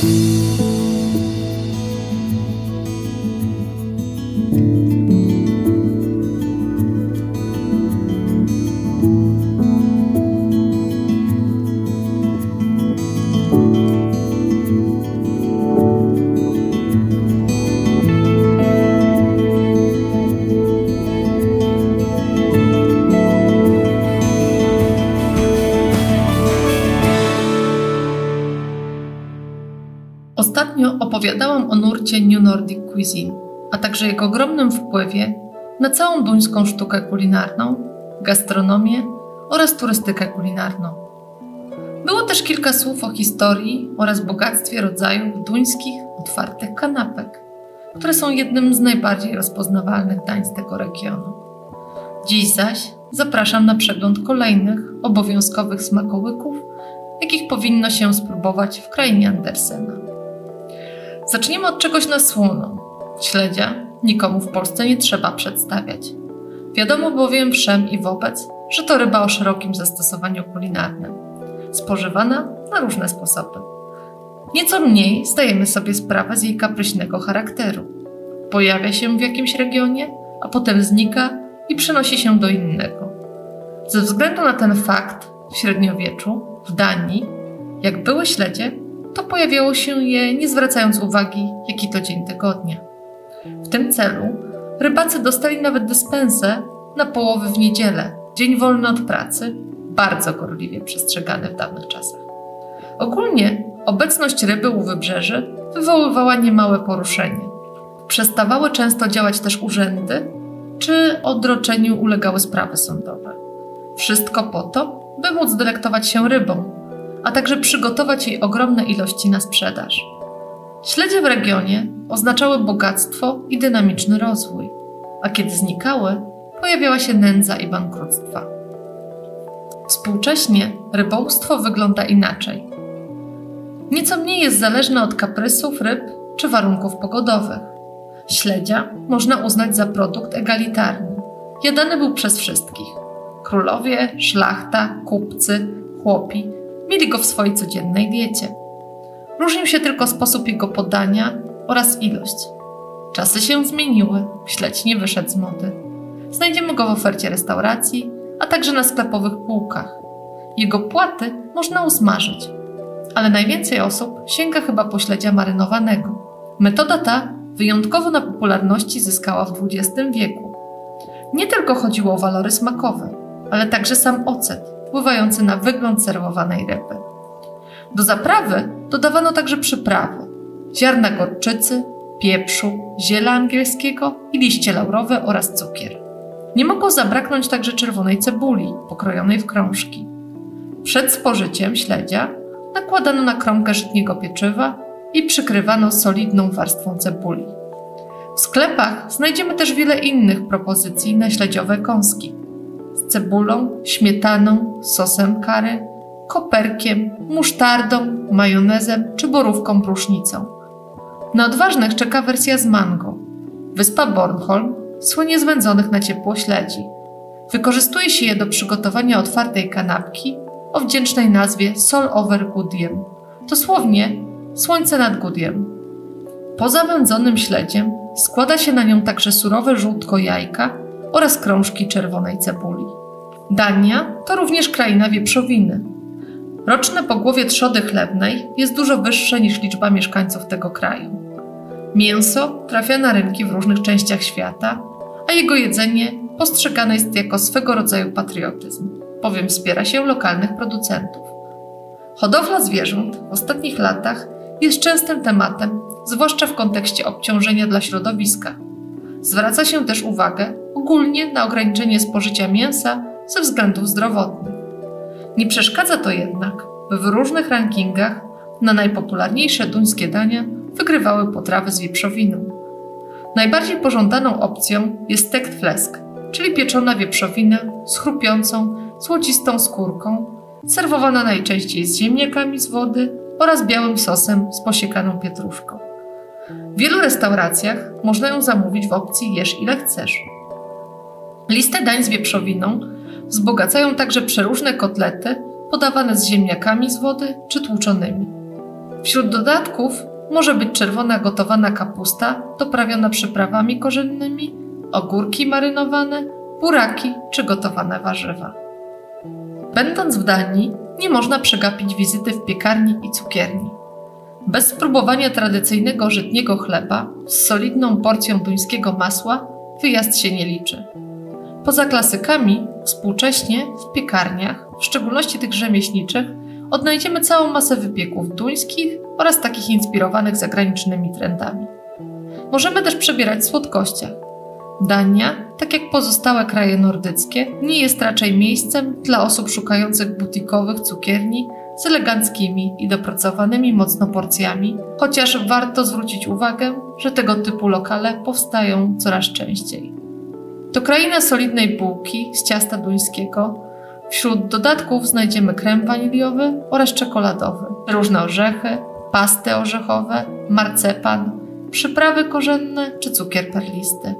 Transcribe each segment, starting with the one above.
Ostatnio New Nordic Cuisine, a także jego ogromnym wpływie na całą duńską sztukę kulinarną, gastronomię oraz turystykę kulinarną. Było też kilka słów o historii oraz bogactwie rodzajów duńskich otwartych kanapek, które są jednym z najbardziej rozpoznawalnych dań z tego regionu. Dziś zaś zapraszam na przegląd kolejnych obowiązkowych smakołyków, jakich powinno się spróbować w krainie Andersena. Zacznijmy od czegoś na słono. Śledzia nikomu w Polsce nie trzeba przedstawiać. Wiadomo bowiem wszem i wobec, że to ryba o szerokim zastosowaniu kulinarnym, spożywana na różne sposoby. Nieco mniej zdajemy sobie sprawę z jej kapryśnego charakteru. Pojawia się w jakimś regionie, a potem znika i przenosi się do innego. Ze względu na ten fakt, w średniowieczu, w Danii, jak były śledzie, to pojawiało się je nie zwracając uwagi, jaki to dzień tygodnia. W tym celu rybacy dostali nawet dyspensę na połowy w niedzielę, dzień wolny od pracy, bardzo gorliwie przestrzegany w dawnych czasach. Ogólnie obecność ryby u wybrzeży wywoływała niemałe poruszenie. Przestawały często działać też urzędy, czy odroczeniu ulegały sprawy sądowe. Wszystko po to, by móc delektować się rybą, a także przygotować jej ogromne ilości na sprzedaż. Śledzie w regionie oznaczały bogactwo i dynamiczny rozwój, a kiedy znikały, pojawiała się nędza i bankructwa. Współcześnie rybołówstwo wygląda inaczej. Nieco mniej jest zależne od kaprysów ryb czy warunków pogodowych. Śledzia można uznać za produkt egalitarny. Jadany był przez wszystkich. Królowie, szlachta, kupcy, chłopi mieli go w swojej codziennej diecie. Różnił się tylko sposób jego podania oraz ilość. Czasy się zmieniły, śledź nie wyszedł z mody. Znajdziemy go w ofercie restauracji, a także na sklepowych półkach. Jego płaty można usmażyć, ale najwięcej osób sięga chyba po śledzia marynowanego. Metoda ta wyjątkowo na popularności zyskała w XX wieku. Nie tylko chodziło o walory smakowe, ale także sam ocet, wpływający na wygląd serwowanej ryby. Do zaprawy dodawano także przyprawy: ziarna gorczycy, pieprzu, ziela angielskiego i liście laurowe oraz cukier. Nie mogło zabraknąć także czerwonej cebuli, pokrojonej w krążki. Przed spożyciem śledzia nakładano na kromkę żytniego pieczywa i przykrywano solidną warstwą cebuli. W sklepach znajdziemy też wiele innych propozycji na śledziowe kąski, cebulą, śmietaną, sosem kary, koperkiem, musztardą, majonezem czy borówką prusznicą. Na odważnych czeka wersja z mango. Wyspa Bornholm słynie z wędzonych na ciepło śledzi. Wykorzystuje się je do przygotowania otwartej kanapki o wdzięcznej nazwie Sol over Gudiem. Dosłownie słońce nad Gudiem. Poza wędzonym śledziem składa się na nią także surowe żółtko jajka oraz krążki czerwonej cebuli. Dania to również kraina wieprzowiny. Roczne pogłowie trzody chlebnej jest dużo wyższe niż liczba mieszkańców tego kraju. Mięso trafia na rynki w różnych częściach świata, a jego jedzenie postrzegane jest jako swego rodzaju patriotyzm, bowiem wspiera się lokalnych producentów. Hodowla zwierząt w ostatnich latach jest częstym tematem, zwłaszcza w kontekście obciążenia dla środowiska. Zwraca się też uwagę ogólnie na ograniczenie spożycia mięsa ze względów zdrowotnych. Nie przeszkadza to jednak, by w różnych rankingach na najpopularniejsze duńskie dania wygrywały potrawy z wieprzowiną. Najbardziej pożądaną opcją jest tekt flesk, czyli pieczona wieprzowina z chrupiącą, złocistą skórką, serwowana najczęściej z ziemniakami z wody oraz białym sosem z posiekaną pietruszką. W wielu restauracjach można ją zamówić w opcji jesz ile chcesz. Listę dań z wieprzowiną wzbogacają także przeróżne kotlety podawane z ziemniakami z wody czy tłuczonymi. Wśród dodatków może być czerwona gotowana kapusta doprawiona przyprawami korzennymi, ogórki marynowane, buraki czy gotowane warzywa. Będąc w Danii, nie można przegapić wizyty w piekarni i cukierni. Bez spróbowania tradycyjnego żytniego chleba z solidną porcją duńskiego masła wyjazd się nie liczy. Poza klasykami, współcześnie w piekarniach, w szczególności tych rzemieślniczych, odnajdziemy całą masę wypieków duńskich oraz takich inspirowanych zagranicznymi trendami. Możemy też przebierać w. Dania, tak jak pozostałe kraje nordyckie, nie jest raczej miejscem dla osób szukających butikowych cukierni z eleganckimi i dopracowanymi mocno porcjami, chociaż warto zwrócić uwagę, że tego typu lokale powstają coraz częściej. To kraina solidnej bułki z ciasta duńskiego. Wśród dodatków znajdziemy krem waniliowy oraz czekoladowy, różne orzechy, pasty orzechowe, marcepan, przyprawy korzenne czy cukier perlisty.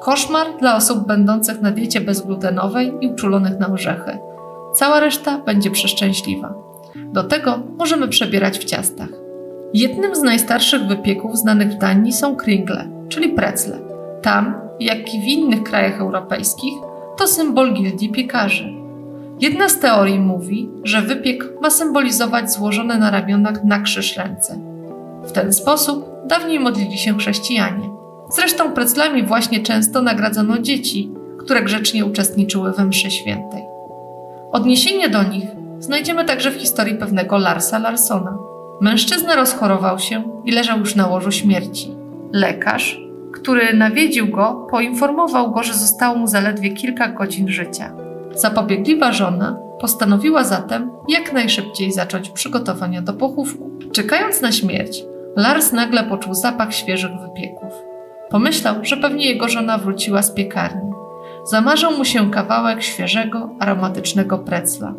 Koszmar dla osób będących na diecie bezglutenowej i uczulonych na orzechy. Cała reszta będzie przeszczęśliwa. Do tego możemy przebierać w ciastach. Jednym z najstarszych wypieków znanych w Danii są kringle, czyli precle. Tam, jak i w innych krajach europejskich, to symbol gildii piekarzy. Jedna z teorii mówi, że wypiek ma symbolizować złożone na ramionach na krzyż ręce. W ten sposób dawniej modlili się chrześcijanie. Zresztą preclami właśnie często nagradzano dzieci, które grzecznie uczestniczyły we mszy świętej. Odniesienie do nich znajdziemy także w historii pewnego Larsa Larsona. Mężczyzna rozchorował się i leżał już na łożu śmierci. Lekarz, który nawiedził go, poinformował go, że zostało mu zaledwie kilka godzin życia. Zapobiegliwa żona postanowiła zatem jak najszybciej zacząć przygotowania do pochówku. Czekając na śmierć, Lars nagle poczuł zapach świeżych wypieków. Pomyślał, że pewnie jego żona wróciła z piekarni. Zamarzył mu się kawałek świeżego, aromatycznego precla.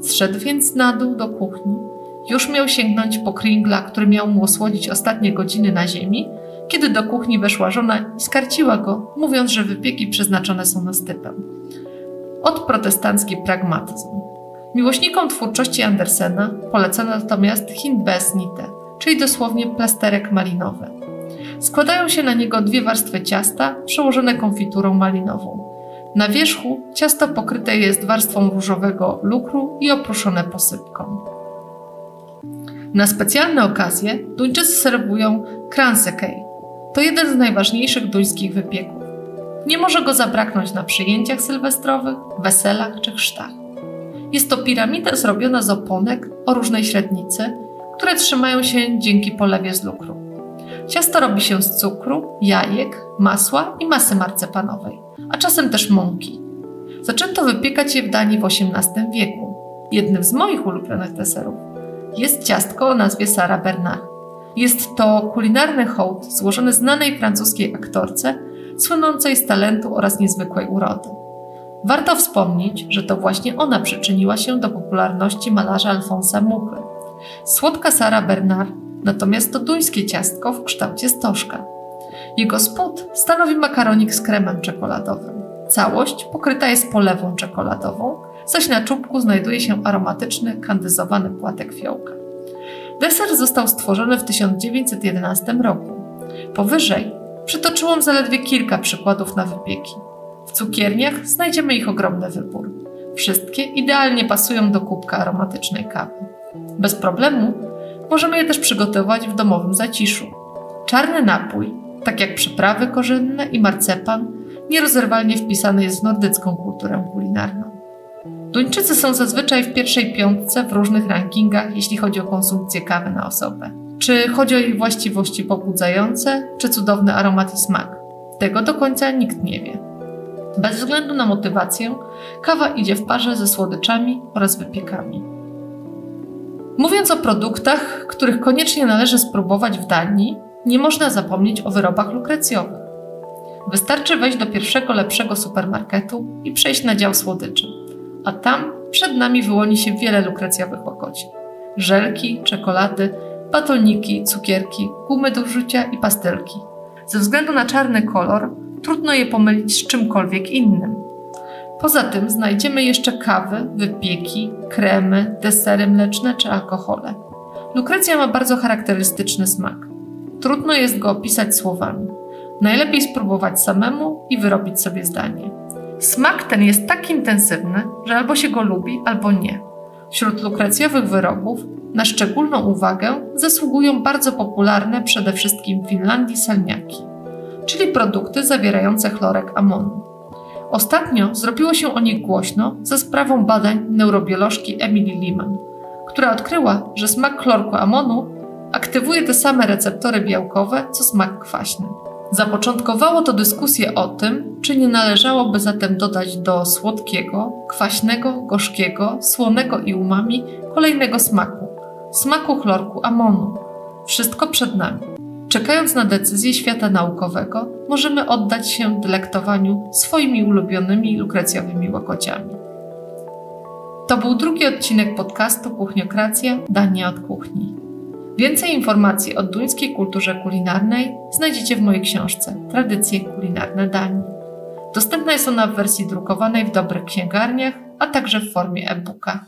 Zszedł więc na dół do kuchni. Już miał sięgnąć po kringla, który miał mu osłodzić ostatnie godziny na ziemi, kiedy do kuchni weszła żona i skarciła go, mówiąc, że wypieki przeznaczone są na stypę. Od protestancki pragmatyzm. Miłośnikom twórczości Andersena polecano natomiast hindbesnite, czyli dosłownie plasterek malinowy. Składają się na niego dwie warstwy ciasta przełożone konfiturą malinową. Na wierzchu ciasto pokryte jest warstwą różowego lukru i oprószone posypką. Na specjalne okazje Duńczycy serwują kransekej. To jeden z najważniejszych duńskich wypieków. Nie może go zabraknąć na przyjęciach sylwestrowych, weselach czy chrztach. Jest to piramida zrobiona z oponek o różnej średnicy, które trzymają się dzięki polewie z lukru. Ciasto robi się z cukru, jajek, masła i masy marcepanowej, a czasem też mąki. Zaczęto wypiekać je w Danii w XVIII wieku. Jednym z moich ulubionych deserów jest ciastko o nazwie Sara Bernard. Jest to kulinarny hołd złożony znanej francuskiej aktorce, słynącej z talentu oraz niezwykłej urody. Warto wspomnieć, że to właśnie ona przyczyniła się do popularności malarza Alfonsa Muchy. Słodka Sara Bernard natomiast to duńskie ciastko w kształcie stożka. Jego spód stanowi makaronik z kremem czekoladowym. Całość pokryta jest polewą czekoladową, zaś na czubku znajduje się aromatyczny, kandyzowany płatek fiołka. Deser został stworzony w 1911 roku. Powyżej przytoczyłam zaledwie kilka przykładów na wypieki. W cukierniach znajdziemy ich ogromny wybór. Wszystkie idealnie pasują do kubka aromatycznej kawy. Bez problemu możemy je też przygotować w domowym zaciszu. Czarny napój, tak jak przyprawy korzenne i marcepan, nierozerwalnie wpisany jest w nordycką kulturę kulinarną. Duńczycy są zazwyczaj w pierwszej piątce w różnych rankingach, jeśli chodzi o konsumpcję kawy na osobę. Czy chodzi o jej właściwości pobudzające, czy cudowny aromat i smak? Tego do końca nikt nie wie. Bez względu na motywację, kawa idzie w parze ze słodyczami oraz wypiekami. Mówiąc o produktach, których koniecznie należy spróbować w Danii, nie można zapomnieć o wyrobach lukrecjowych. Wystarczy wejść do pierwszego lepszego supermarketu i przejść na dział słodyczy, a tam przed nami wyłoni się wiele lukrecjowych łakoci. Żelki, czekolady, batoniki, cukierki, gumy do wrzucia i pastelki. Ze względu na czarny kolor trudno je pomylić z czymkolwiek innym. Poza tym znajdziemy jeszcze kawy, wypieki, kremy, desery mleczne czy alkohole. Lukrecja ma bardzo charakterystyczny smak. Trudno jest go opisać słowami. Najlepiej spróbować samemu i wyrobić sobie zdanie. Smak ten jest tak intensywny, że albo się go lubi, albo nie. Wśród lukrecjowych wyrobów na szczególną uwagę zasługują bardzo popularne przede wszystkim w Finlandii salniaki, czyli produkty zawierające chlorek amonu. Ostatnio zrobiło się o nich głośno za sprawą badań neurobiolożki Emily Lehman, która odkryła, że smak chlorku amonu aktywuje te same receptory białkowe co smak kwaśny. Zapoczątkowało to dyskusję o tym, czy nie należałoby zatem dodać do słodkiego, kwaśnego, gorzkiego, słonego i umami kolejnego smaku smaku chlorku amonu. Wszystko przed nami. Czekając na decyzję świata naukowego, możemy oddać się delektowaniu swoimi ulubionymi lukrecjowymi łakociami. To był drugi odcinek podcastu Kuchniokracja Dania od kuchni. Więcej informacji o duńskiej kulturze kulinarnej znajdziecie w mojej książce Tradycje kulinarne Danii. Dostępna jest ona w wersji drukowanej w dobrych księgarniach, a także w formie e-booka.